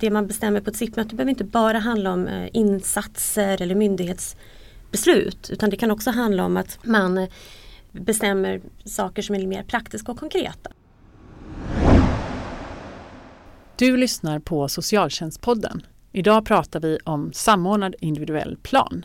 Det man bestämmer på ett SIP-möte behöver inte bara handla om eh, insatser eller myndighetsbeslut utan det kan också handla om att man bestämmer saker som är mer praktiska och konkreta. Du lyssnar på Socialtjänstpodden. Idag pratar vi om samordnad individuell plan.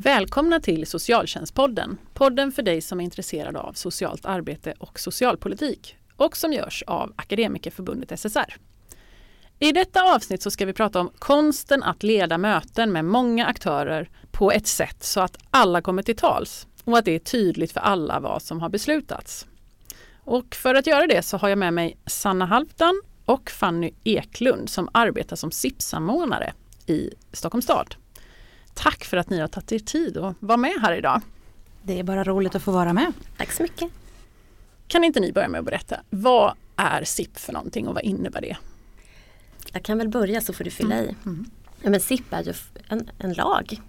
Välkomna till Socialtjänstpodden. Podden för dig som är intresserad av socialt arbete och socialpolitik och som görs av Akademikerförbundet SSR. I detta avsnitt så ska vi prata om konsten att leda möten med många aktörer på ett sätt så att alla kommer till tals och att det är tydligt för alla vad som har beslutats. Och för att göra det så har jag med mig Sanna Halvdan och Fanny Eklund som arbetar som SIP-samordnare i Stockholms stad. Tack för att ni har tagit er tid att vara med här idag. Det är bara roligt att få vara med. Tack så mycket. Kan inte ni börja med att berätta, vad är SIP för någonting och vad innebär det? Jag kan väl börja så får du fylla i. Mm. Ja, men SIP är ju en, en lag.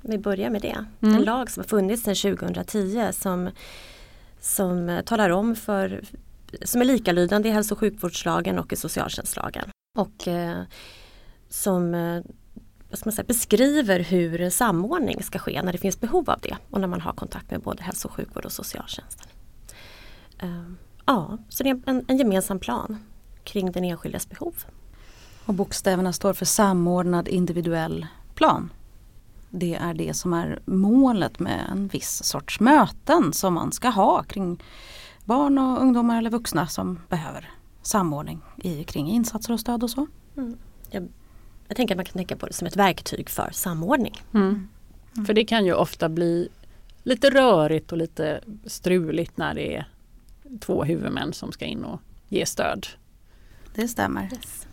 Vi börjar med det. Mm. En lag som har funnits sedan 2010 som, som eh, talar om för som är likalydande i hälso och sjukvårdslagen och i socialtjänstlagen. Och eh, som säga, beskriver hur samordning ska ske när det finns behov av det och när man har kontakt med både hälso och sjukvård och socialtjänsten. Eh, ja, så det är en, en gemensam plan kring den enskildes behov. Och bokstäverna står för samordnad individuell plan. Det är det som är målet med en viss sorts möten som man ska ha kring barn och ungdomar eller vuxna som behöver samordning i, kring insatser och stöd och så. Mm. Jag, jag tänker att man kan tänka på det som ett verktyg för samordning. Mm. För det kan ju ofta bli lite rörigt och lite struligt när det är två huvudmän som ska in och ge stöd. Det stämmer. Yes.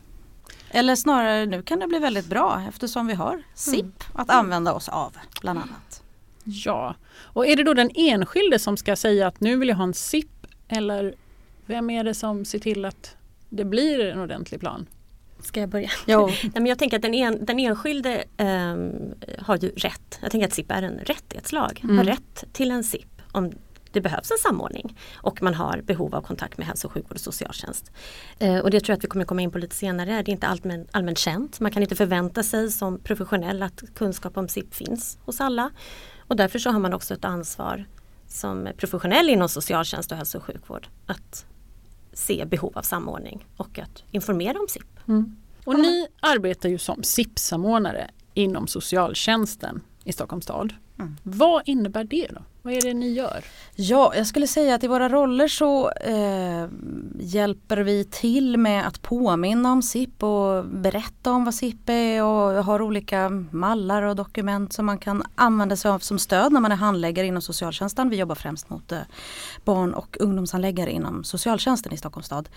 Eller snarare nu kan det bli väldigt bra eftersom vi har SIP att använda oss av bland annat. Ja, och är det då den enskilde som ska säga att nu vill jag ha en SIP eller vem är det som ser till att det blir en ordentlig plan? Ska jag börja? Jo. Nej, men jag tänker att den, en, den enskilde ehm, har ju rätt. Jag tänker att SIP är en rättighetslag. Mm. Har rätt till en SIP om det behövs en samordning och man har behov av kontakt med hälso och sjukvård och socialtjänst. Eh, och det tror jag att vi kommer komma in på lite senare. Det är inte allmän, allmänt känt. Man kan inte förvänta sig som professionell att kunskap om SIP finns hos alla. Och därför så har man också ett ansvar som professionell inom socialtjänst och hälso och sjukvård att se behov av samordning och att informera om SIP. Och ni arbetar ju som SIP-samordnare inom socialtjänsten i Stockholms stad. Mm. Vad innebär det då? Vad är det ni gör? Ja, jag skulle säga att i våra roller så eh, hjälper vi till med att påminna om SIP och berätta om vad SIP är och har olika mallar och dokument som man kan använda sig av som stöd när man är handläggare inom socialtjänsten. Vi jobbar främst mot eh, barn och ungdomshandläggare inom socialtjänsten i Stockholms stad.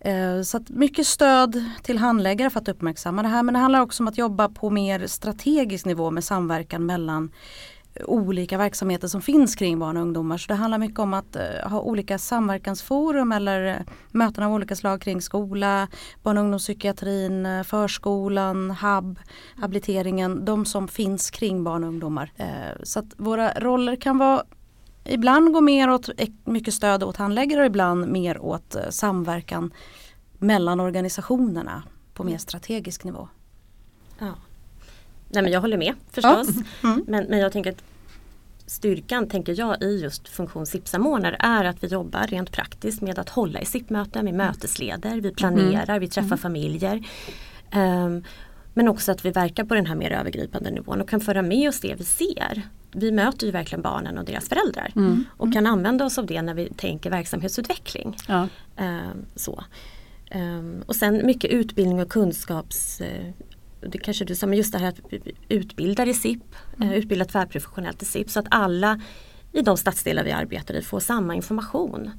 Eh, så att mycket stöd till handläggare för att uppmärksamma det här men det handlar också om att jobba på mer strategisk nivå med samverkan mellan olika verksamheter som finns kring barn och ungdomar. Så det handlar mycket om att eh, ha olika samverkansforum eller eh, möten av olika slag kring skola, barn och ungdomspsykiatrin, eh, förskolan, HAB, habiliteringen, de som finns kring barn och ungdomar. Så att våra roller kan vara Ibland gå mer åt mycket stöd åt handläggare och ibland mer åt samverkan mellan organisationerna på mer strategisk nivå. Ja. Nej men jag håller med förstås. Mm. Men, men jag tänker att styrkan tänker jag i just funktion SIP-samordnare är att vi jobbar rent praktiskt med att hålla i SIP-möten, vi mötesleder, vi planerar, vi träffar familjer. Ehm, men också att vi verkar på den här mer övergripande nivån och kan föra med oss det vi ser. Vi möter ju verkligen barnen och deras föräldrar och kan använda oss av det när vi tänker verksamhetsutveckling. Ja. Ehm, så. Ehm, och sen mycket utbildning och kunskaps det kanske du sa, men just det här att utbilda i SIP, eh, utbilda tvärprofessionellt i SIP så att alla i de stadsdelar vi arbetar i får samma information.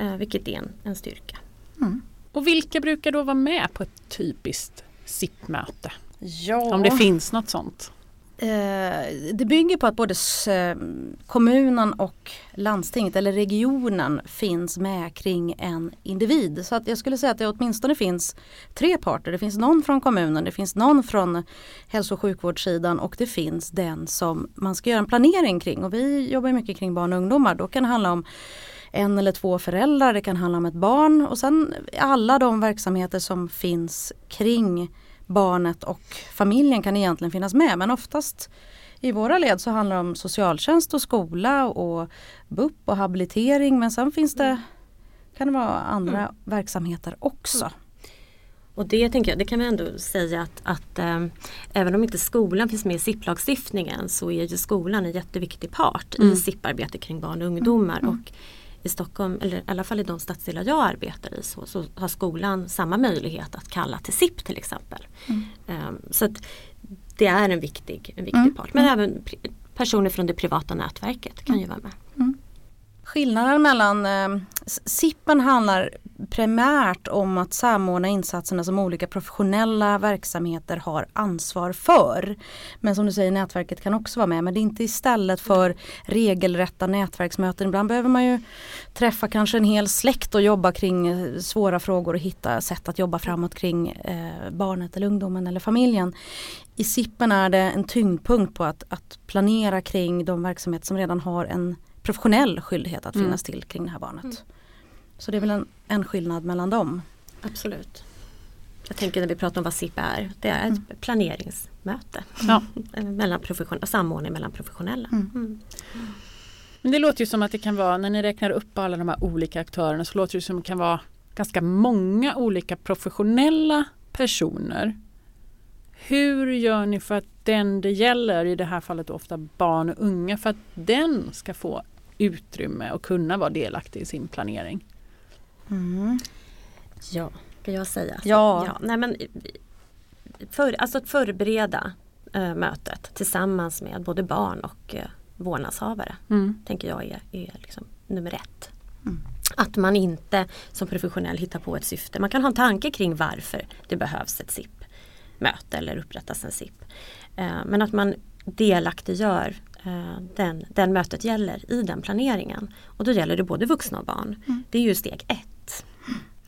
eh, Vilket är en, en styrka. Och vilka brukar då vara med på ett typiskt SIP-möte? Ja. Om det finns något sånt? Eh, det bygger på att både eh, kommunen och landstinget eller regionen finns med kring en individ. Så att jag skulle säga att det åtminstone finns tre parter. Det finns någon från kommunen, det finns någon från hälso och sjukvårdssidan och det finns den som man ska göra en planering kring. Och vi jobbar mycket kring barn och ungdomar. Då kan det handla om en eller två föräldrar, det kan handla om ett barn och sen alla de verksamheter som finns kring barnet och familjen kan egentligen finnas med men oftast i våra led så handlar det om socialtjänst och skola och BUP och habilitering men sen finns det kan det vara andra mm. verksamheter också. Mm. Och det tänker jag, det kan vi ändå säga att, att äh, även om inte skolan finns med i SIP-lagstiftningen så är ju skolan en jätteviktig part mm. i SIP-arbete kring barn och ungdomar. Mm. Och i Stockholm, eller i alla fall i de stadsdelar jag arbetar i, så, så har skolan samma möjlighet att kalla till SIP till exempel. Mm. Um, så det är en viktig, en viktig mm. part. Men mm. även personer från det privata nätverket kan ju vara med. Skillnaden mellan eh, SIPen handlar primärt om att samordna insatserna som olika professionella verksamheter har ansvar för. Men som du säger nätverket kan också vara med men det är inte istället för regelrätta nätverksmöten. Ibland behöver man ju träffa kanske en hel släkt och jobba kring eh, svåra frågor och hitta sätt att jobba framåt kring eh, barnet eller ungdomen eller familjen. I SIPen är det en tyngdpunkt på att, att planera kring de verksamheter som redan har en professionell skyldighet att mm. finnas till kring det här barnet. Mm. Så det är väl en, en skillnad mellan dem. Absolut. Jag tänker när vi pratar om vad SIP är, det är ett mm. planeringsmöte. Ja. mellan profession, samordning mellan professionella. Mm. mm. Men det låter ju som att det kan vara, när ni räknar upp alla de här olika aktörerna så låter det som att det kan vara ganska många olika professionella personer. Hur gör ni för att den det gäller, i det här fallet ofta barn och unga, för att den ska få utrymme och kunna vara delaktig i sin planering? Mm. Ja, ska jag säga? Ja. ja. Nej, men, för, alltså att förbereda äh, mötet tillsammans med både barn och äh, vårdnadshavare. Mm. Tänker jag är, är liksom nummer ett. Mm. Att man inte som professionell hittar på ett syfte. Man kan ha en tanke kring varför det behövs ett SIP-möte eller upprättas en SIP. Äh, men att man delaktiggör Eh, den, den mötet gäller i den planeringen. Och då gäller det både vuxna och barn. Mm. Det är ju steg ett.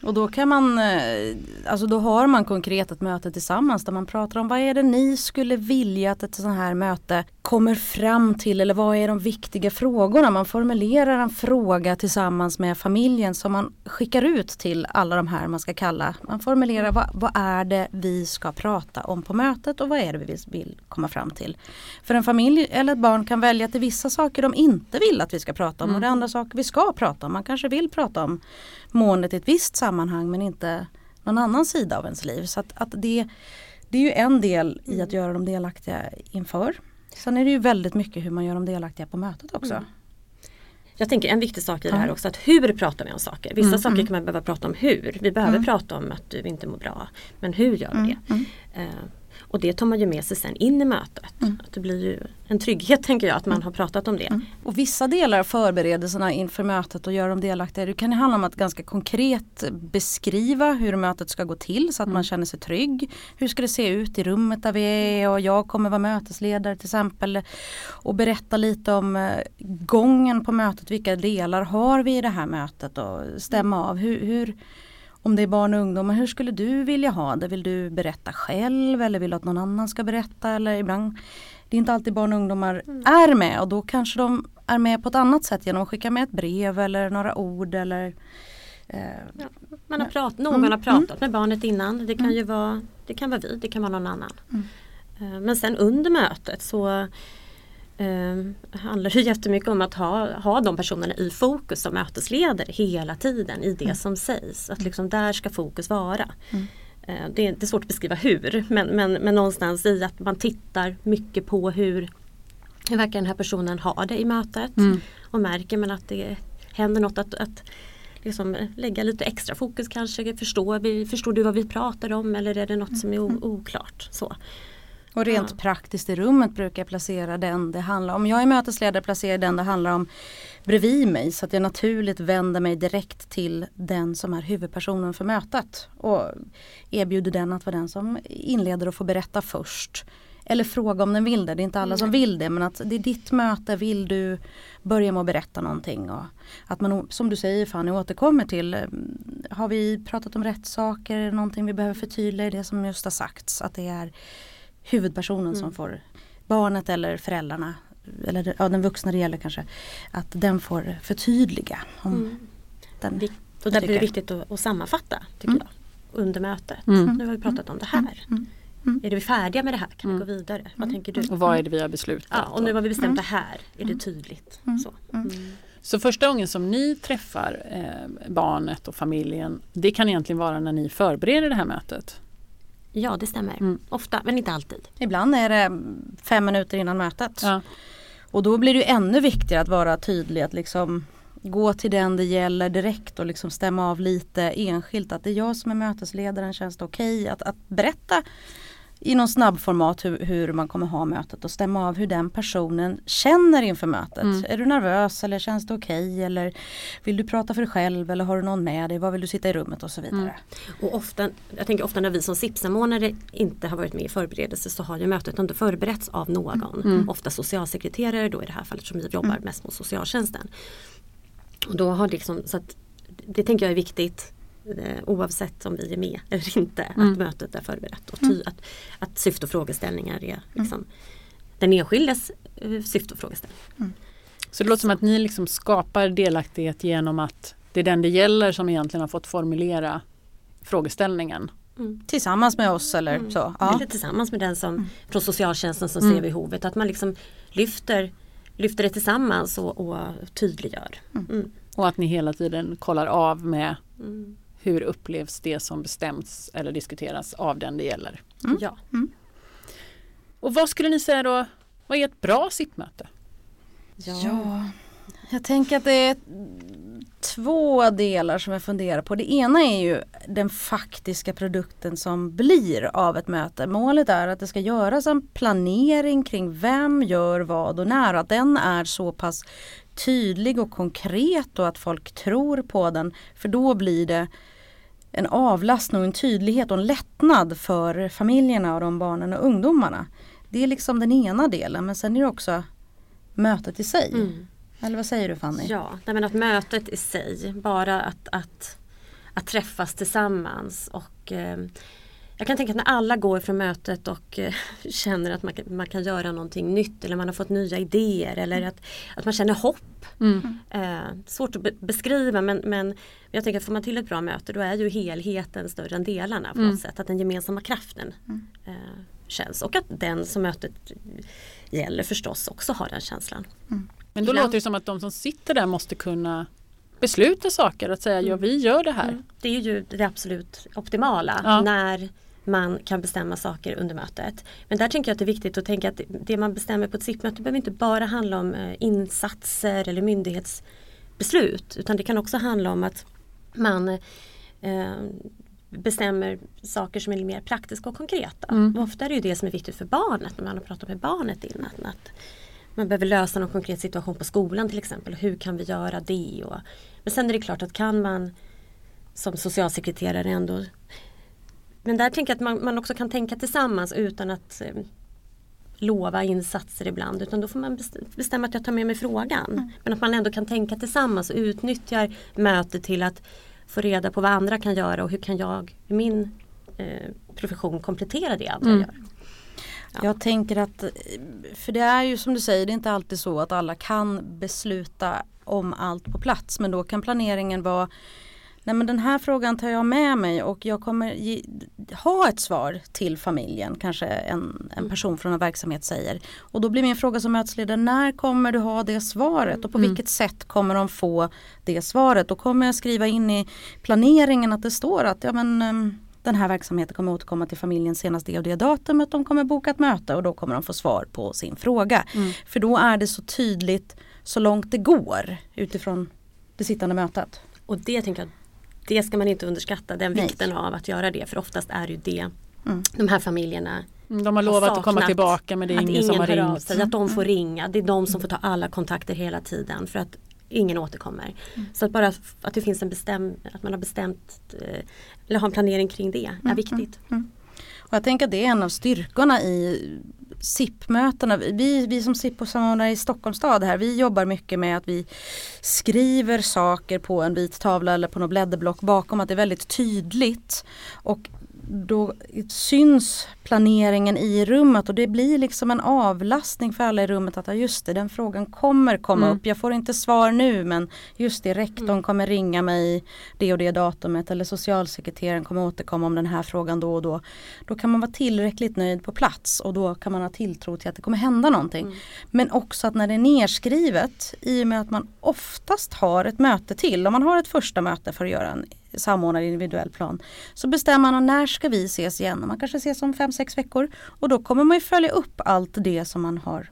Och då kan man, eh, alltså då har man konkret ett möte tillsammans där man pratar om vad är det ni skulle vilja att ett sånt här möte kommer fram till eller vad är de viktiga frågorna? Man formulerar en fråga tillsammans med familjen som man skickar ut till alla de här man ska kalla. Man formulerar vad, vad är det vi ska prata om på mötet och vad är det vi vill komma fram till. För en familj eller ett barn kan välja till vissa saker de inte vill att vi ska prata om mm. och det är andra saker vi ska prata om. Man kanske vill prata om måendet i ett visst sammanhang men inte någon annan sida av ens liv. Så att, att det, det är ju en del i att göra dem delaktiga inför. Sen är det ju väldigt mycket hur man gör dem delaktiga på mötet också. Mm. Jag tänker en viktig sak i det här också att hur pratar vi om saker? Vissa mm, saker mm. kan man behöva prata om hur. Vi behöver mm. prata om att du inte mår bra. Men hur gör vi mm, det? Och det tar man ju med sig sen in i mötet. Mm. Att det blir ju en trygghet tänker jag att man mm. har pratat om det. Mm. Och vissa delar av förberedelserna inför mötet och göra dem delaktiga. Det kan handla om att ganska konkret beskriva hur mötet ska gå till så att man mm. känner sig trygg. Hur ska det se ut i rummet där vi är och jag kommer vara mötesledare till exempel. Och berätta lite om eh, gången på mötet. Vilka delar har vi i det här mötet och stämma av hur, hur om det är barn och ungdomar, hur skulle du vilja ha det? Vill du berätta själv eller vill du att någon annan ska berätta? Eller ibland, det är inte alltid barn och ungdomar mm. är med och då kanske de är med på ett annat sätt genom att skicka med ett brev eller några ord eller eh, ja, man har prat, Någon mm. har pratat mm. med barnet innan. Det kan mm. ju vara, det kan vara vi, det kan vara någon annan. Mm. Eh, men sen under mötet så eh, handlar det jättemycket om att ha, ha de personerna i fokus som mötesledare hela tiden i det mm. som sägs. Att liksom där ska fokus vara. Mm. Eh, det, är, det är svårt att beskriva hur men, men, men någonstans i att man tittar mycket på hur, hur verkar den här personen ha det i mötet. Mm. Och märker man att det händer något att, att liksom lägga lite extra fokus kanske. Förstår, vi, förstår du vad vi pratar om eller är det något som är mm. oklart? Så. Och rent Ja. praktiskt i rummet brukar jag placera den det handlar om. Jag är mötesledare placerar jag den det handlar om bredvid mig så att jag naturligt vänder mig direkt till den som är huvudpersonen för mötet. Och erbjuder den att vara den som inleder och får berätta först. Eller fråga om den vill det. Det är inte alla som vill det men att det är ditt möte. Vill du börja med att berätta någonting? Och att man, som du säger Fanny, återkommer till. eh, Har vi pratat om rätt saker? Någonting vi behöver förtydliga i det som just har sagts? Att det är huvudpersonen som får barnet eller föräldrarna eller ja, den vuxna det gäller kanske att den får förtydliga. Om Mm. den, Vik- Och där blir det viktigt att, att sammanfatta tycker Mm. jag. Under mötet. Mm. Nu har vi pratat om det här. Mm. Mm. Är vi färdiga med det här? Kan Mm. vi gå vidare? Vad tänker du? Och vad är det vi har beslutat? Ja, och nu har vi bestämt Mm. det här. Är det tydligt? Mm. Så. Mm. Så första gången som ni träffar eh, barnet och familjen, det kan egentligen vara när ni förbereder det här mötet? Ja, det stämmer. Mm. Ofta, men inte alltid. Ibland är det fem minuter innan mötet. Ja. Och då blir det ju ännu viktigare att vara tydlig att liksom gå till den det gäller direkt och liksom stämma av lite enskilt att det är jag som är mötesledaren, känns det okej att, att berätta i någon snabbformat hur, hur man kommer ha mötet och stämma av hur den personen känner inför mötet. Mm. Är du nervös eller känns det okej eller vill du prata för dig själv eller har du någon med dig, var vill du sitta i rummet och så vidare. Mm. Och ofta, jag tänker ofta när vi som SIP-samordnare inte har varit med i förberedelse så har ju mötet ändå förberetts av någon. Mm. Ofta socialsekreterare då i det här fallet som vi jobbar mest mot socialtjänsten. Och då har liksom, så att, det tänker jag är viktigt oavsett om vi är med eller inte Mm. att mötet är förberett. Och ty, att, att syfte och frågeställningar är liksom den enskildes eh, syfte och frågeställning. Så det låter som att ni liksom skapar delaktighet genom att det är den det gäller som egentligen har fått formulera frågeställningen. Tillsammans med oss eller Mm. så. Ja. Eller tillsammans med den som från socialtjänsten som Mm. ser behovet. Att man liksom lyfter, lyfter det tillsammans och, och tydliggör. Mm. Och att ni hela tiden kollar av med Mm. Hur upplevs det som bestämts eller diskuteras av den det gäller. Ja. Och vad skulle ni säga då, vad är ett bra SIP-möte? Ja, jag tänker att det är två delar som jag funderar på. Det ena är ju den faktiska produkten som blir av ett möte. Målet är att det ska göras en planering kring vem gör vad och när. Att den är så pass tydlig och konkret och att folk tror på den. För då blir det en avlastning och en tydlighet och en lättnad för familjerna och de barnen och ungdomarna. Det är liksom den ena delen men sen är det också mötet i sig. Mm. Eller vad säger du Fanny? Ja, men att mötet i sig, bara att, att, att träffas tillsammans och eh, jag kan tänka att när alla går från mötet och eh, känner att man, kan- man kan göra någonting nytt eller man har fått nya idéer eller att, att man känner hopp. Mm. Eh, svårt att be- beskriva men, men jag tänker att får man till ett bra möte då är ju helheten större än delarna på Mm. något sätt. Att den gemensamma kraften eh, känns och att den som mötet gäller förstås också har den känslan. Men då Ibland- låter det som att de som sitter där måste kunna besluta saker, att säga ja vi gör det här. Mm. Det är ju det absolut optimala Ja. när man kan bestämma saker under mötet. Men där tänker jag att det är viktigt att tänka att det man bestämmer på ett SIP-möte behöver inte bara handla om eh, insatser eller myndighetsbeslut utan det kan också handla om att man eh, bestämmer saker som är mer praktiska och konkreta. Mm. Och ofta är det ju det som är viktigt för barnet när man har pratat med barnet innan. Att man behöver lösa någon konkret situation på skolan till exempel. Hur kan vi göra det? Och, men sen är det klart att kan man som socialsekreterare ändå men där tänker jag att man, man också kan tänka tillsammans utan att eh, lova insatser ibland utan då får man best- bestämma att jag tar med mig frågan. Men att man ändå kan tänka tillsammans och utnyttjar mötet till att få reda på vad andra kan göra och hur kan jag i min eh, profession komplettera det andra Mm. gör. Ja. Jag tänker att, för det är ju som du säger, det är inte alltid så att alla kan besluta om allt på plats. Men då kan planeringen vara Nej men den här frågan tar jag med mig och jag kommer ge, ha ett svar till familjen, kanske en, en person från en verksamhet säger. Och då blir min fråga som mötesledare, när kommer du ha det svaret och på Mm. vilket sätt kommer de få det svaret? Då kommer jag skriva in i planeringen att det står att ja, men, ehm, den här verksamheten kommer återkomma till familjen senast det och det datumet. De kommer boka ett möte och då kommer de få svar på sin fråga. Mm. För då är det så tydligt så långt det går utifrån det sittande mötet. Och det tänker jag, det ska man inte underskatta, den Nej. vikten av att göra det. För oftast är ju det Mm. de här familjerna Mm, De har lovat att komma tillbaka men det är att ingen, ingen som har ringt. sig, att de får ringa. Det är de som får ta alla kontakter hela tiden för att ingen återkommer. Så att bara att det finns en bestäm, att man har bestämt eh, eller har en planering kring det är viktigt. Och jag tänker att det är en av styrkorna i SIP-mötena. Vi, vi som SIP-samordnare i Stockholms stad här, vi jobbar mycket med att vi skriver saker på en vit tavla eller på något blädderblock bakom att det är väldigt tydligt. Och då syns planeringen i rummet och det blir liksom en avlastning för alla i rummet att ja, just det, den frågan kommer komma Mm. upp. Jag får inte svar nu men just det, rektorn kommer ringa mig det och det datumet eller socialsekreteraren kommer återkomma om den här frågan då och då. Då kan man vara tillräckligt nöjd på plats och då kan man ha tilltro till att det kommer hända någonting. Men också att när det är nerskrivet i och med att man oftast har ett möte till, om man har ett första möte för att göra en samordnad individuell plan så bestämmer man när ska vi ses igen. Man kanske ses om fem sex veckor och då kommer man ju följa upp allt det som man har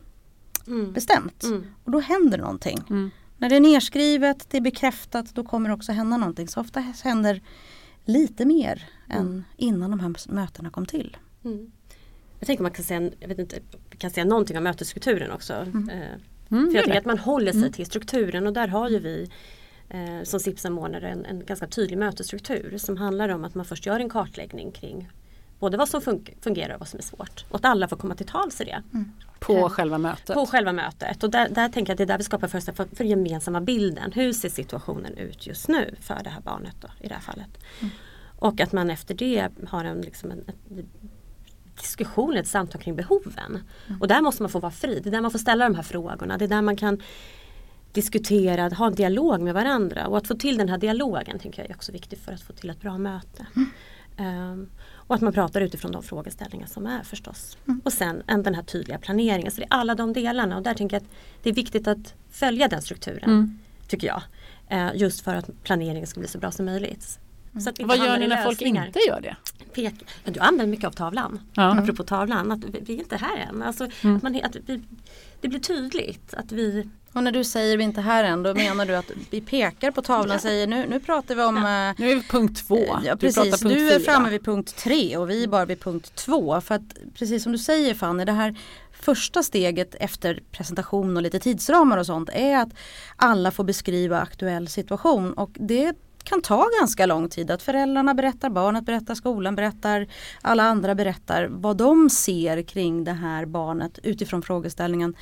Mm. bestämt. Mm. Och då händer någonting. Mm. När det är nerskrivet, det är bekräftat, då kommer det också hända någonting. Så ofta händer lite mer än innan de här mötena kom till. Mm. Jag tänker man kan säga, jag vet inte, vi kan säga någonting om mötesstrukturen också. Eh, Mm, För gör jag tänker att man håller sig till strukturen och där har ju vi eh, som SIP-samordnare en, en ganska tydlig mötesstruktur som handlar om att man först gör en kartläggning kring både vad som fun- fungerar och vad som är svårt. Och att alla får komma till tals i det På själva mötet. på själva mötet. Och där, där tänker jag att det är där vi skapar förutsättningar för, för gemensamma bilden. Hur ser situationen ut just nu för det här barnet då, i det här fallet. Och att man efter det har en, liksom en, en diskussion, ett samtal kring behoven. Och där måste man få vara fri. Det är där man får ställa de här frågorna. Det är där man kan diskutera, ha en dialog med varandra. Och att få till den här dialogen tänker jag är också viktigt för att få till ett bra möte. Ehm, och att man pratar utifrån de frågeställningar som är förstås. Och sen en, den här tydliga planeringen. Så det är alla de delarna och där tänker jag att det är viktigt att följa den strukturen. Mm. Tycker jag. Eh, just för att planeringen ska bli så bra som möjligt. Inte Vad gör ni när folk inte gör det? Pek. Du använder mycket av tavlan. Ja. Apropå tavlan. Att vi, vi är inte här än. Alltså, Mm. att man, att vi, det blir tydligt att vi Och när du säger vi är inte här än, då menar du att vi pekar på tavlan och säger nu, nu pratar vi om eh, Nu är vi punkt två. Ja Du precis, pratar punkt du är framme vid punkt tre och vi är bara vid punkt två. För att precis som du säger Fanny, det här första steget efter presentation och lite tidsramar och sånt är att alla får beskriva aktuell situation och det kan ta ganska lång tid att föräldrarna berättar, barnet berättar, skolan berättar, alla andra berättar vad de ser kring det här barnet utifrån frågeställningen.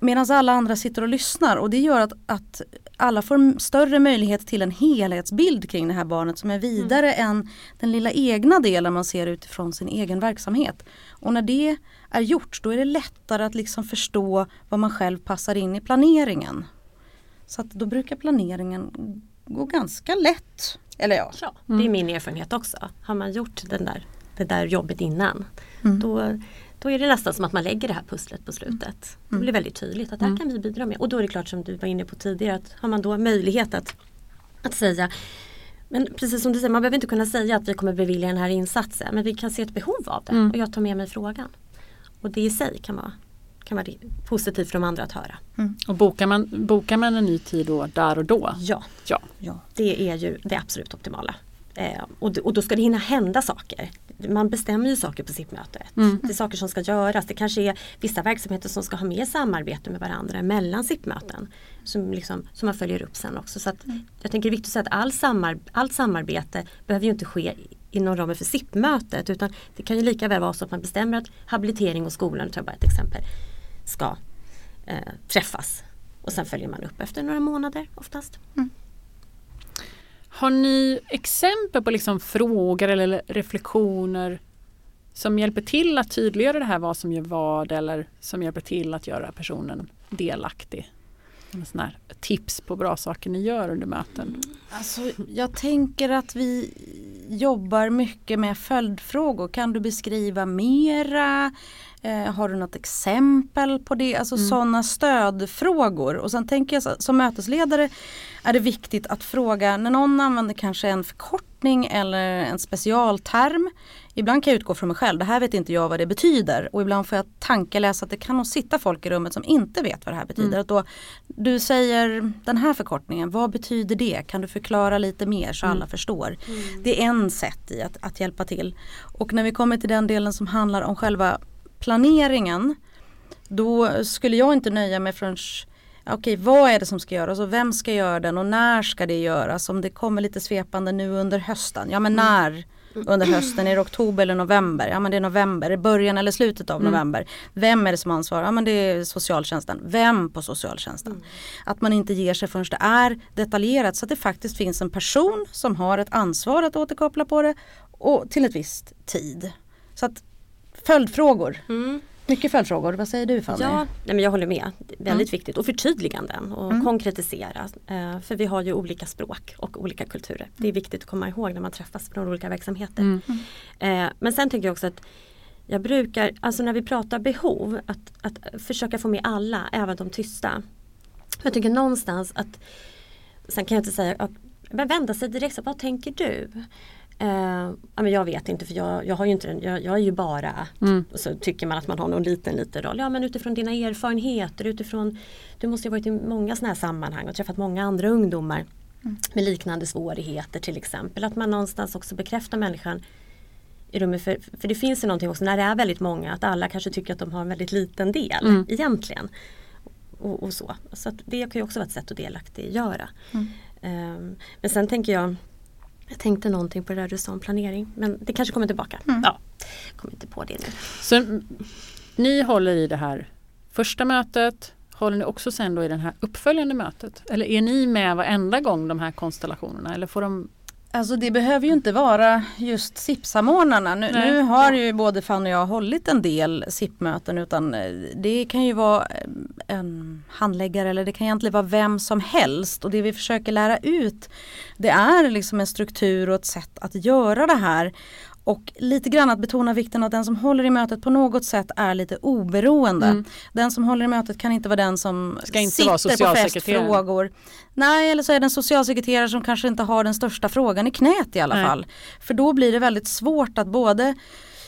Medan alla andra sitter och lyssnar och det gör att, att alla får en större möjlighet till en helhetsbild kring det här barnet som är vidare än den lilla egna delen man ser utifrån sin egen verksamhet. Och när det är gjort då är det lättare att liksom förstå vad man själv passar in i planeringen. Så att då brukar planeringen gå ganska lätt. Eller ja, Ja, Mm. det är min erfarenhet också. Har man gjort den där, det där jobbet innan Mm. då, då är det nästan som att man lägger det här pusslet på slutet. Det blir väldigt tydligt att det här kan vi bidra med. Och då är det klart som du var inne på tidigare att har man då möjlighet att, att säga men precis som du säger, man behöver inte kunna säga att vi kommer bevilja den här insatsen men vi kan se ett behov av det Mm. och jag tar med mig frågan. Och det i sig kan vara, kan vara positivt för de andra att höra. Och bokar man, bokar man en ny tid då, där och då? Ja, Ja. ja. det är ju det absolut optimala. Eh, och, och då ska det hinna hända saker. Man bestämmer ju saker på sitt möte. Mm. Det är saker som ska göras. Det kanske är vissa verksamheter som ska ha mer samarbete med varandra mellan SIP-möten. Som, liksom, som man följer upp sen också. Så att Jag tänker det är viktigt att säga att all samar, allt samarbete behöver ju inte ske inom ramen för SIP-mötet. Utan det kan ju lika väl vara så att man bestämmer att habilitering och skolan, tar bara ett exempel, ska eh, träffas. Och sen följer man upp efter några månader oftast. Har ni exempel på liksom frågor eller reflektioner som hjälper till att tydliggöra det här vad som gör vad eller som hjälper till att göra personen delaktig? Sån här tips på bra saker ni gör under möten. Alltså, jag tänker att vi jobbar mycket med följdfrågor. Kan du beskriva mera? Eh, har du något exempel på det? Alltså Mm. sådana stödfrågor. Och sen tänker jag som mötesledare är det viktigt att fråga när någon använder kanske en förkortning eller en specialterm. Ibland kan jag utgå från mig själv, det här vet inte jag vad det betyder och ibland får jag tankeläsa att det kan nog sitta folk i rummet som inte vet vad det här betyder. Mm. Att då, du säger den här förkortningen, vad betyder det? Kan du förklara lite mer så alla förstår? Det är en sätt i att, att hjälpa till. Och när vi kommer till den delen som handlar om själva planeringen då skulle jag inte nöja mig förrän Okej, vad är det som ska göras och vem ska göra den och när ska det göras? Om det kommer lite svepande nu under hösten. Ja men när under hösten? Är det oktober eller november? Ja men det är november. Är början eller slutet av november? Vem är det som ansvarar? Ja men det är socialtjänsten. Vem på socialtjänsten? Att man inte ger sig förrän det är detaljerat så att det faktiskt finns en person som har ett ansvar att återkoppla på det och till ett visst tid. Så att följdfrågor. Mycket följdfrågor. Vad säger du Fanny? Ja, nej men jag håller med. Väldigt viktigt. Och förtydliganden och konkretisera. Eh, för vi har ju olika språk och olika kulturer. Det är viktigt att komma ihåg när man träffas från olika verksamheter. Eh, men sen tänker jag också att jag brukar, alltså när vi pratar behov, att, att försöka få med alla, även de tysta. Jag tycker någonstans att, sen kan jag inte säga, att, vända sig direkt, så, vad tänker du? Eh, men jag vet inte för jag, jag har ju inte jag, jag är ju bara och så tycker man att man har någon liten liten roll. Ja men utifrån dina erfarenheter, utifrån Du måste ju varit i många sådana här sammanhang och träffat många andra ungdomar med liknande svårigheter till exempel. Att man någonstans också bekräftar människan i rummet. För, för det finns ju någonting också när det är väldigt många att alla kanske tycker att de har en väldigt liten del egentligen. Och, och så. så det kan ju också vara ett sätt att delaktiggöra. Um, men sen tänker jag jag tänkte någonting på det där du sa om planering men det kanske kommer tillbaka. Ja, kommer inte på det nu. Så mm, ni håller i det här första mötet. Håller ni också sen då i det här uppföljande mötet? Eller är ni med varenda gång de här konstellationerna? Eller får de Alltså det behöver ju inte vara just SIP-samordnarna. Nu, nu har ju både Fanny och jag hållit en del SIP-möten utan eh, det kan ju vara eh, en handläggare eller det kan egentligen vara vem som helst och det vi försöker lära ut det är liksom en struktur och ett sätt att göra det här. Och lite grann att betona vikten av att den som håller i mötet på något sätt är lite oberoende. Den som håller i mötet kan inte vara den som Mm. Ska inte sitter vara på festfrågor. Nej, eller så är det en socialsekreterare som kanske inte har den största frågan i knät i alla Nej. fall. För då blir det väldigt svårt att både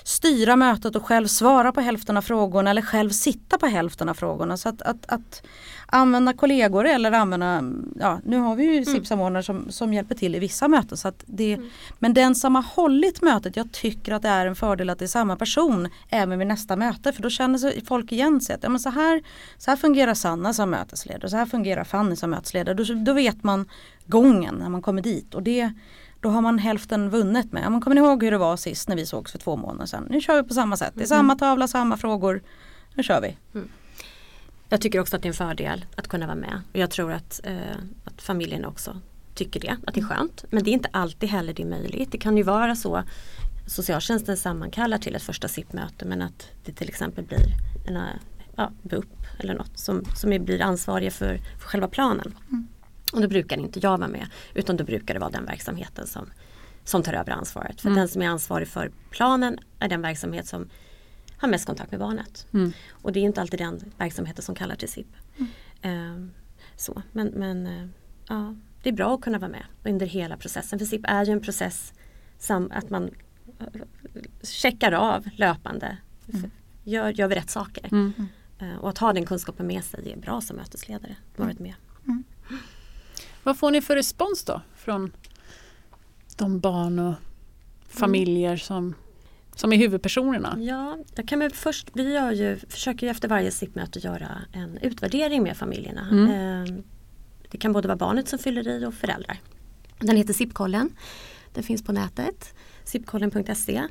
styra mötet och själv svara på hälften av frågorna eller själv sitta på hälften av frågorna. Så att, att, att använda kollegor eller använda, ja nu har vi ju SIP-samordnare som, som hjälper till i vissa möten. Så att det, Men den som har hållit mötet, jag tycker att det är en fördel att det är samma person även vid nästa möte. För då känner sig folk igen sig att ja, men så, här, så här fungerar Sanna som mötesledare, så här fungerar Fanny som mötesledare. Då, då vet man gången när man kommer dit. Och det, då har man hälften vunnet med. Man kommer ni ihåg hur det var sist när vi sågs för två månader sedan? Nu kör vi på samma sätt. Det är samma tavla, samma frågor. Nu kör vi. Jag tycker också att det är en fördel att kunna vara med. Och jag tror att, eh, att familjen också tycker det, att det är skönt. Men det är inte alltid heller det är möjligt. Det kan ju vara så socialtjänsten sammankallar till ett första SIP-möte men att det till exempel blir en eh, ja, BUP eller något som, som blir ansvariga för, för själva planen. Och då brukar inte jag vara med utan då brukar det vara den verksamheten som, som tar över ansvaret. För den som är ansvarig för planen är den verksamhet som har mest kontakt med barnet. Och det är inte alltid den verksamheten som kallar till SIP. Ehm, så. Men, men eh, ja, det är bra att kunna vara med under hela processen. För SIP är ju en process som att man eh, checkar av löpande. Gör, gör vi rätt saker? Eh, och att ha den kunskapen med sig är bra som mötesledare. Varit med. Vad får ni för respons då från de barn och familjer som, som är huvudpersonerna? Ja, jag kan väl först, vi gör ju, försöker ju efter varje SIP-möte göra en utvärdering med familjerna. Eh, Det kan både vara barnet som fyller i och föräldrar. Den heter SIP-kollen. Den finns på nätet, sipkollen.se.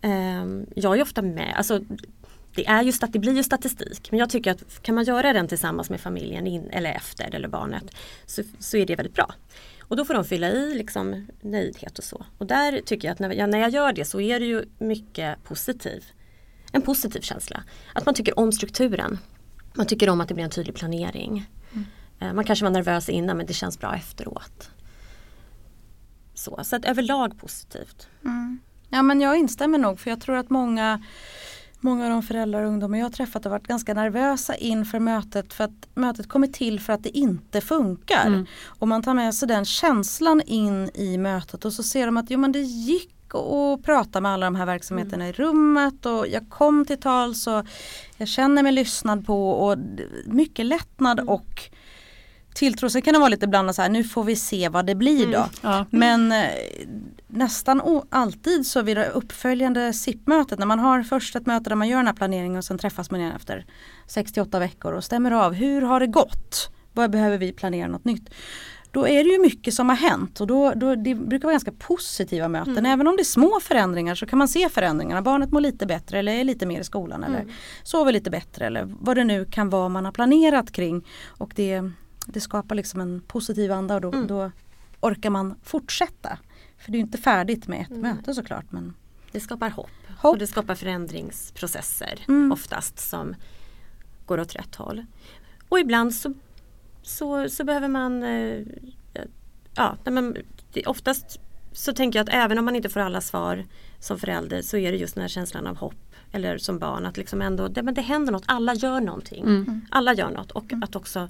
Eh, Jag är ofta med, alltså det, är ju, stat- det blir ju statistik men jag tycker att kan man göra den tillsammans med familjen in, eller efter eller barnet så, så är det väldigt bra. Och då får de fylla i liksom nöjdhet och så. Och där tycker jag att när jag, när jag gör det så är det ju mycket positiv. En positiv känsla. Att man tycker om strukturen. Man tycker om att det blir en tydlig planering. Eh, Man kanske var nervös innan men det känns bra efteråt. Så, så att överlag positivt. Ja men jag instämmer nog för jag tror att många Många av de föräldrar och ungdomar jag har träffat har varit ganska nervösa inför mötet för att mötet kommer till för att det inte funkar. Mm. Och man tar med sig den känslan in i mötet och så ser de att jo, men det gick att prata med alla de här verksamheterna i rummet och jag kom till tals och jag känner mig lyssnad på och mycket lättnad och tilltro. Sen kan det vara lite blandat så här, nu får vi se vad det blir då. Ja. Men eh, nästan alltid så vid det uppföljande SIP-mötet när man har först ett möte där man gör den här planeringen och sen träffas man igen efter 68 veckor och stämmer av hur har det gått? Vad behöver vi planera något nytt? Då är det ju mycket som har hänt och då, då, det brukar vara ganska positiva möten. Även om det är små förändringar så kan man se förändringarna. Barnet mår lite bättre eller är lite mer i skolan eller sover lite bättre eller vad det nu kan vara man har planerat kring. Och det, det skapar liksom en positiv anda och då, då orkar man fortsätta. För det är ju inte färdigt med ett möte såklart. Men Det skapar hopp, Hopp. och det skapar förändringsprocesser Mm. oftast som går åt rätt håll. Och ibland så, så, så behöver man eh, ja, men oftast så tänker jag att även om man inte får alla svar som förälder så är det just den här känslan av hopp eller som barn att liksom ändå, det, men det händer något, alla gör någonting. Mm. Alla gör något och att också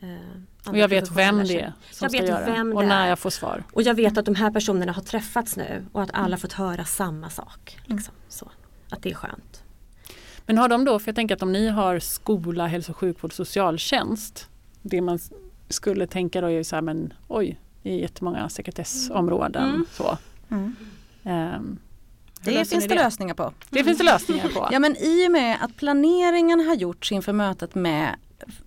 Och andra jag vet vem det är som Jag ska vet göra vem och när är. jag får svar. Och jag vet att de här personerna har träffats nu och att alla fått höra samma sak. Liksom, så. Att det är skönt. Men har de då, för jag tänker att om ni har skola, hälso och sjukvård, socialtjänst. Det man skulle tänka då är ju så här, men oj, det är jättemånga sekretessområden. Mm. Så. Mm. Hur det finns det lösningar på. Det finns det lösningar på. Ja men i och med att planeringen har gjorts inför mötet med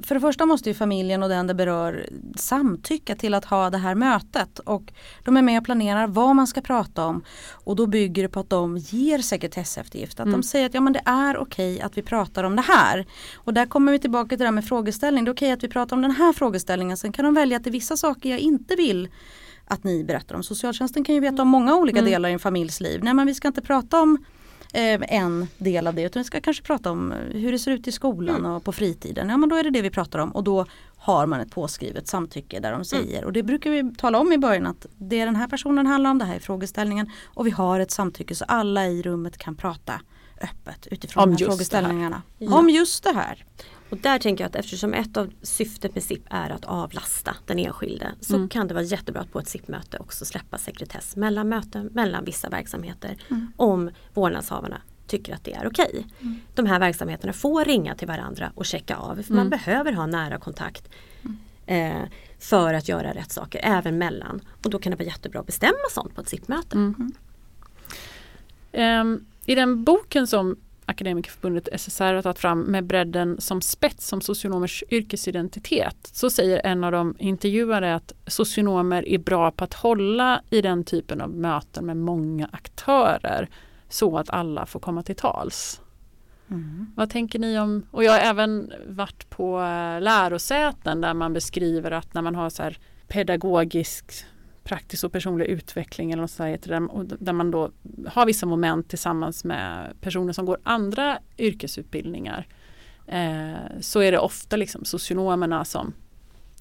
för det första måste ju familjen och den det berör samtycka till att ha det här mötet och de är med och planerar vad man ska prata om och då bygger det på att de ger sekretesseftergift. Att Mm. de säger att ja, men det är okej att vi pratar om det här. Och där kommer vi tillbaka till det här med frågeställning. Det är okej att vi pratar om den här frågeställningen. Sen kan de välja att det är vissa saker jag inte vill att ni berättar om. Socialtjänsten kan ju veta om många olika Mm. delar i en familjs liv. Nej men vi ska inte prata om en del av det utan vi ska kanske prata om eh, hur det ser ut i skolan Mm. och på fritiden. Ja men då är det det vi pratar om och då har man ett påskrivet samtycke där de säger och det brukar vi tala om i början att det den här personen handlar om, det här är frågeställningen och vi har ett samtycke så alla i rummet kan prata öppet utifrån Om de här frågeställningarna. Ja. Om just det här. Och där tänker jag att eftersom ett av syftet med SIP är att avlasta den enskilde så Mm. kan det vara jättebra att på ett SIP-möte också släppa sekretess mellan möten, mellan vissa verksamheter Mm. om vårdnadshavarna tycker att det är okej. De här verksamheterna får ringa till varandra och checka av för man Mm. behöver ha nära kontakt eh, för att göra rätt saker även mellan. Och då kan det vara jättebra att bestämma sånt på ett SIP-möte. Mm. Ehm, I den boken som Akademikerförbundet SSR har tagit fram med bredden som spets som socionomers yrkesidentitet så säger en av de intervjuade att socionomer är bra på att hålla i den typen av möten med många aktörer så att alla får komma till tals. Vad tänker ni om, och jag har även varit på eh, lärosäten där man beskriver att när man har så här pedagogisk praktisk och personlig utveckling eller något sånt där, man då har vissa moment tillsammans med personer som går andra yrkesutbildningar eh, så är det ofta liksom socionomerna som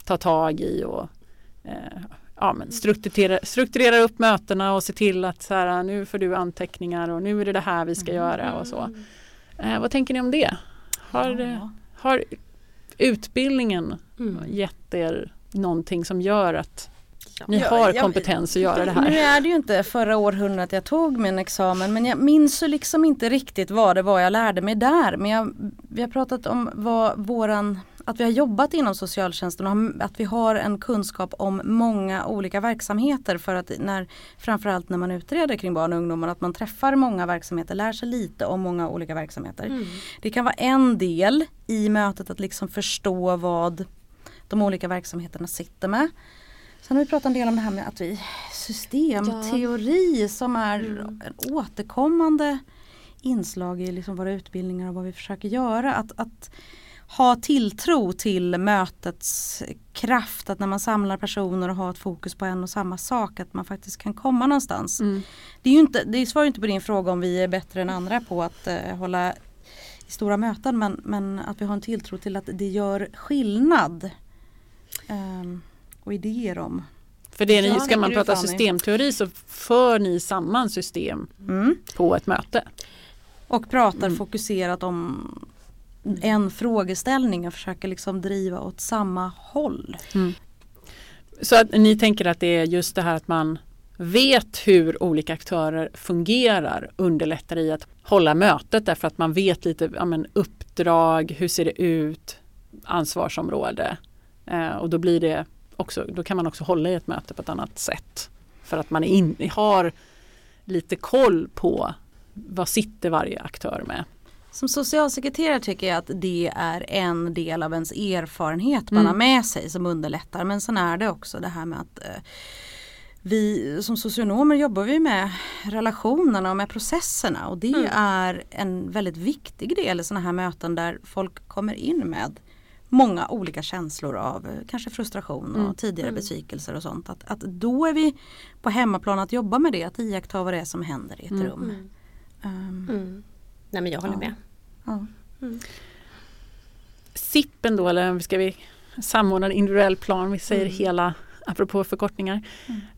tar tag i och eh, ja, men strukturera, strukturera upp mötena och se till att så här, nu får du anteckningar och nu är det det här vi ska göra och så. Eh, vad tänker ni om det? Har, Ja. har utbildningen Mm. gett er någonting som gör att. Ni har jag- kompetens att göra det Nu här? är det ju inte förra århundradet jag tog min examen men jag minns ju liksom inte riktigt vad det var jag lärde mig där. Men jag, vi har pratat om vad våran, att vi har jobbat inom socialtjänsten och att vi har en kunskap om många olika verksamheter för att när, framförallt när man utreder kring barn och ungdomar, att man träffar många verksamheter, lär sig lite om många olika verksamheter. Mm. Det kan vara en del i mötet att liksom förstå vad de olika verksamheterna sitter med. Sen har vi pratat en del om det här med att vi systemteori som är Mm. en återkommande inslag i liksom våra utbildningar och vad vi försöker göra. Att, att ha tilltro till mötets kraft, att när man samlar personer och har ett fokus på en och samma sak, att man faktiskt kan komma någonstans. Mm. Det, är ju inte, det svarar inte på din fråga om vi är bättre än andra på att eh, hålla i stora möten men, men att vi har en tilltro till att det gör skillnad. Ehm, och idéer om. För det ni, Ja, ska man prata systemteori så för ni samman system Mm. på ett möte. Och pratar Mm. fokuserat om en frågeställning och försöker liksom driva åt samma håll. Så att ni tänker att det är just det här att man vet hur olika aktörer fungerar underlättar i att hålla mötet därför att man vet lite ja, men uppdrag, hur ser det ut, ansvarsområde. Eh, och då blir det också, då kan man också hålla i ett möte på ett annat sätt. För att man in, har lite koll på vad sitter varje aktör med. Som socialsekreterare tycker jag att det är en del av ens erfarenhet man Mm. har med sig som underlättar. Men sen är det också det här med att eh, vi som socionomer jobbar vi med relationerna och med processerna och det Mm. är en väldigt viktig del i sådana här möten där folk kommer in med många olika känslor av eh, kanske frustration och Mm. tidigare Mm. besvikelser och sånt. Att, att då är vi på hemmaplan att jobba med det, att iaktta vad det är som händer i ett Mm. rum. Mm. Nej men jag håller Ja. med. ja. SIPen då, eller ska vi samordna en individuell plan, vi säger Mm. hela apropå förkortningar,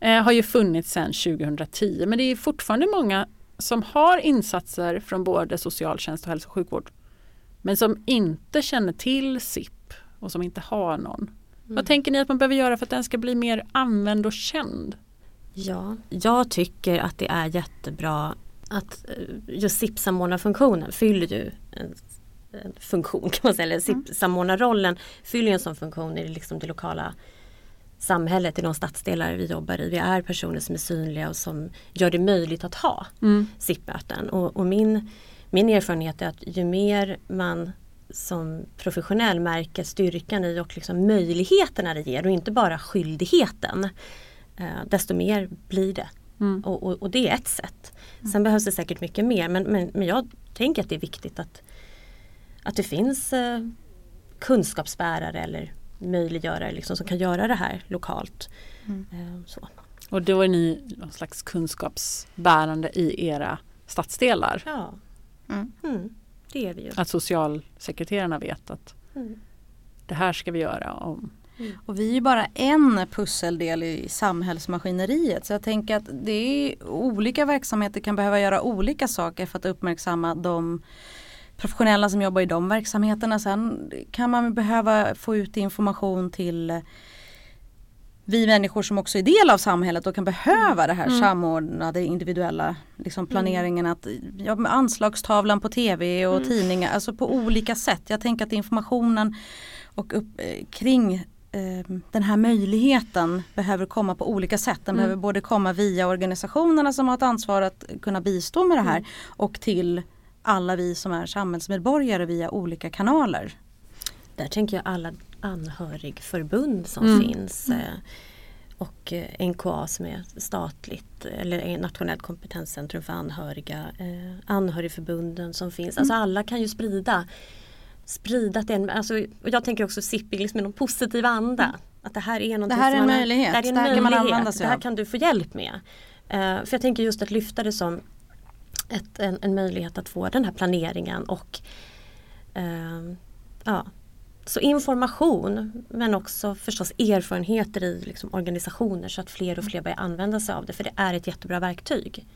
eh, har ju funnits sedan 2010 men det är fortfarande många som har insatser från både socialtjänst och hälso och sjukvård men som inte känner till SIP och som inte har någon. Vad tänker ni att man behöver göra för att den ska bli mer använd och känd? Ja, jag tycker att det är jättebra att eh, just SIP-samordnarfunktionen fyller ju en, en funktion kan man säga. Eller SIP-samordnarrollen fyller ju en sån funktion i liksom det lokala samhället, i de stadsdelar vi jobbar i. Vi är personer som är synliga och som gör det möjligt att ha SIP-möten. Och, och min, min erfarenhet är att ju mer man som professionell märker styrkan i och liksom möjligheterna det ger och inte bara skyldigheten eh, desto mer blir det. Mm. Och, och, och det är ett sätt. Sen behövs det säkert mycket mer men, men, men jag tänker att det är viktigt att, att det finns eh, kunskapsbärare eller möjliggörare liksom, som kan göra det här lokalt. Eh, så. Och då är ni någon slags kunskapsbärande i era stadsdelar. Ja. Mm. Mm, det är vi ju. Att socialsekreterarna vet att Mm. det här ska vi göra. Om, Och vi är ju bara en pusseldel i samhällsmaskineriet så jag tänker att det är olika verksamheter kan behöva göra olika saker för att uppmärksamma de professionella som jobbar i de verksamheterna. Sen kan man behöva få ut information till vi människor som också är del av samhället och kan behöva det här samordnade individuella liksom planeringen att ja, anslagstavlan på tv och tidningar, alltså på olika sätt. Jag tänker att informationen och upp, eh, kring eh, den här möjligheten behöver komma på olika sätt. Den behöver både komma via organisationerna som har ett ansvar att kunna bistå med det här och till alla vi som är samhällsmedborgare via olika kanaler. Där tänker jag alla anhörigförbund som Mm. finns. Eh, och eh, NKA som är statligt eller Nationellt kompetenscentrum för anhöriga. Eh, anhörigförbunden som finns. Alltså alla kan ju sprida sprida att det är en, alltså, och jag tänker också SIP liksom i någon positiv anda. Att det här är här en möjlighet. Det här, är en Det här kan man möjlighet. använda sig Det här av. kan du få hjälp med. För jag tänker just att lyfta det som ett, en, en möjlighet att få den här planeringen och eh, ja, så information men också förstås erfarenheter i liksom organisationer så att fler och fler börjar använda sig av det för det är ett jättebra verktyg.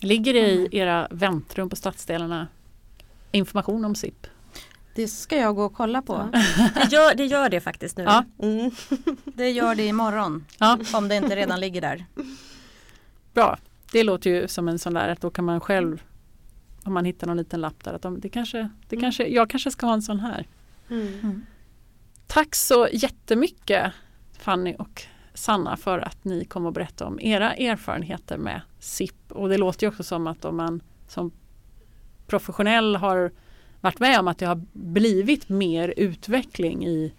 ligger det i era väntrum på stadsdelarna information om SIP? Det ska jag gå och kolla på. Det gör det, gör det faktiskt nu. Ja. Mm. Det gör det imorgon. Ja. Om det inte redan ligger där. Bra, det låter ju som en sån där att då kan man själv om man hittar någon liten lapp där att de, det kanske, det kanske, jag kanske ska ha en sån här. Mm. Tack så jättemycket Fanny och Sanna för att ni kom och berättade om era erfarenheter med SIP. Och det låter ju också som att om man som professionell har varit med om att det har blivit mer utveckling i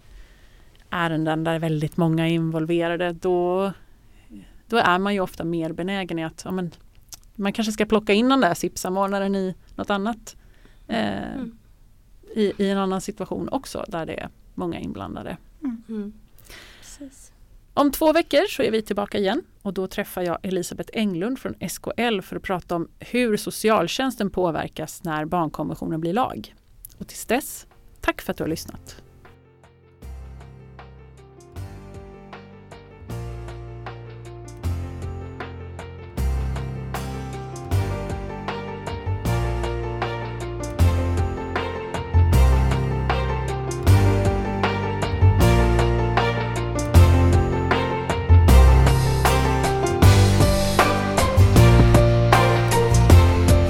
ärenden där väldigt många är involverade då, då är man ju ofta mer benägen i att ja, men, man kanske ska plocka in den där SIP-samordnaren i något annat. Eh, Mm. I, I en annan situation också där det är många inblandade. Mm. Precis. Om två veckor så är vi tillbaka igen och då träffar jag Elisabeth Englund från SKL för att prata om hur socialtjänsten påverkas när barnkonventionen blir lag. Och tills dess, tack för att du har lyssnat.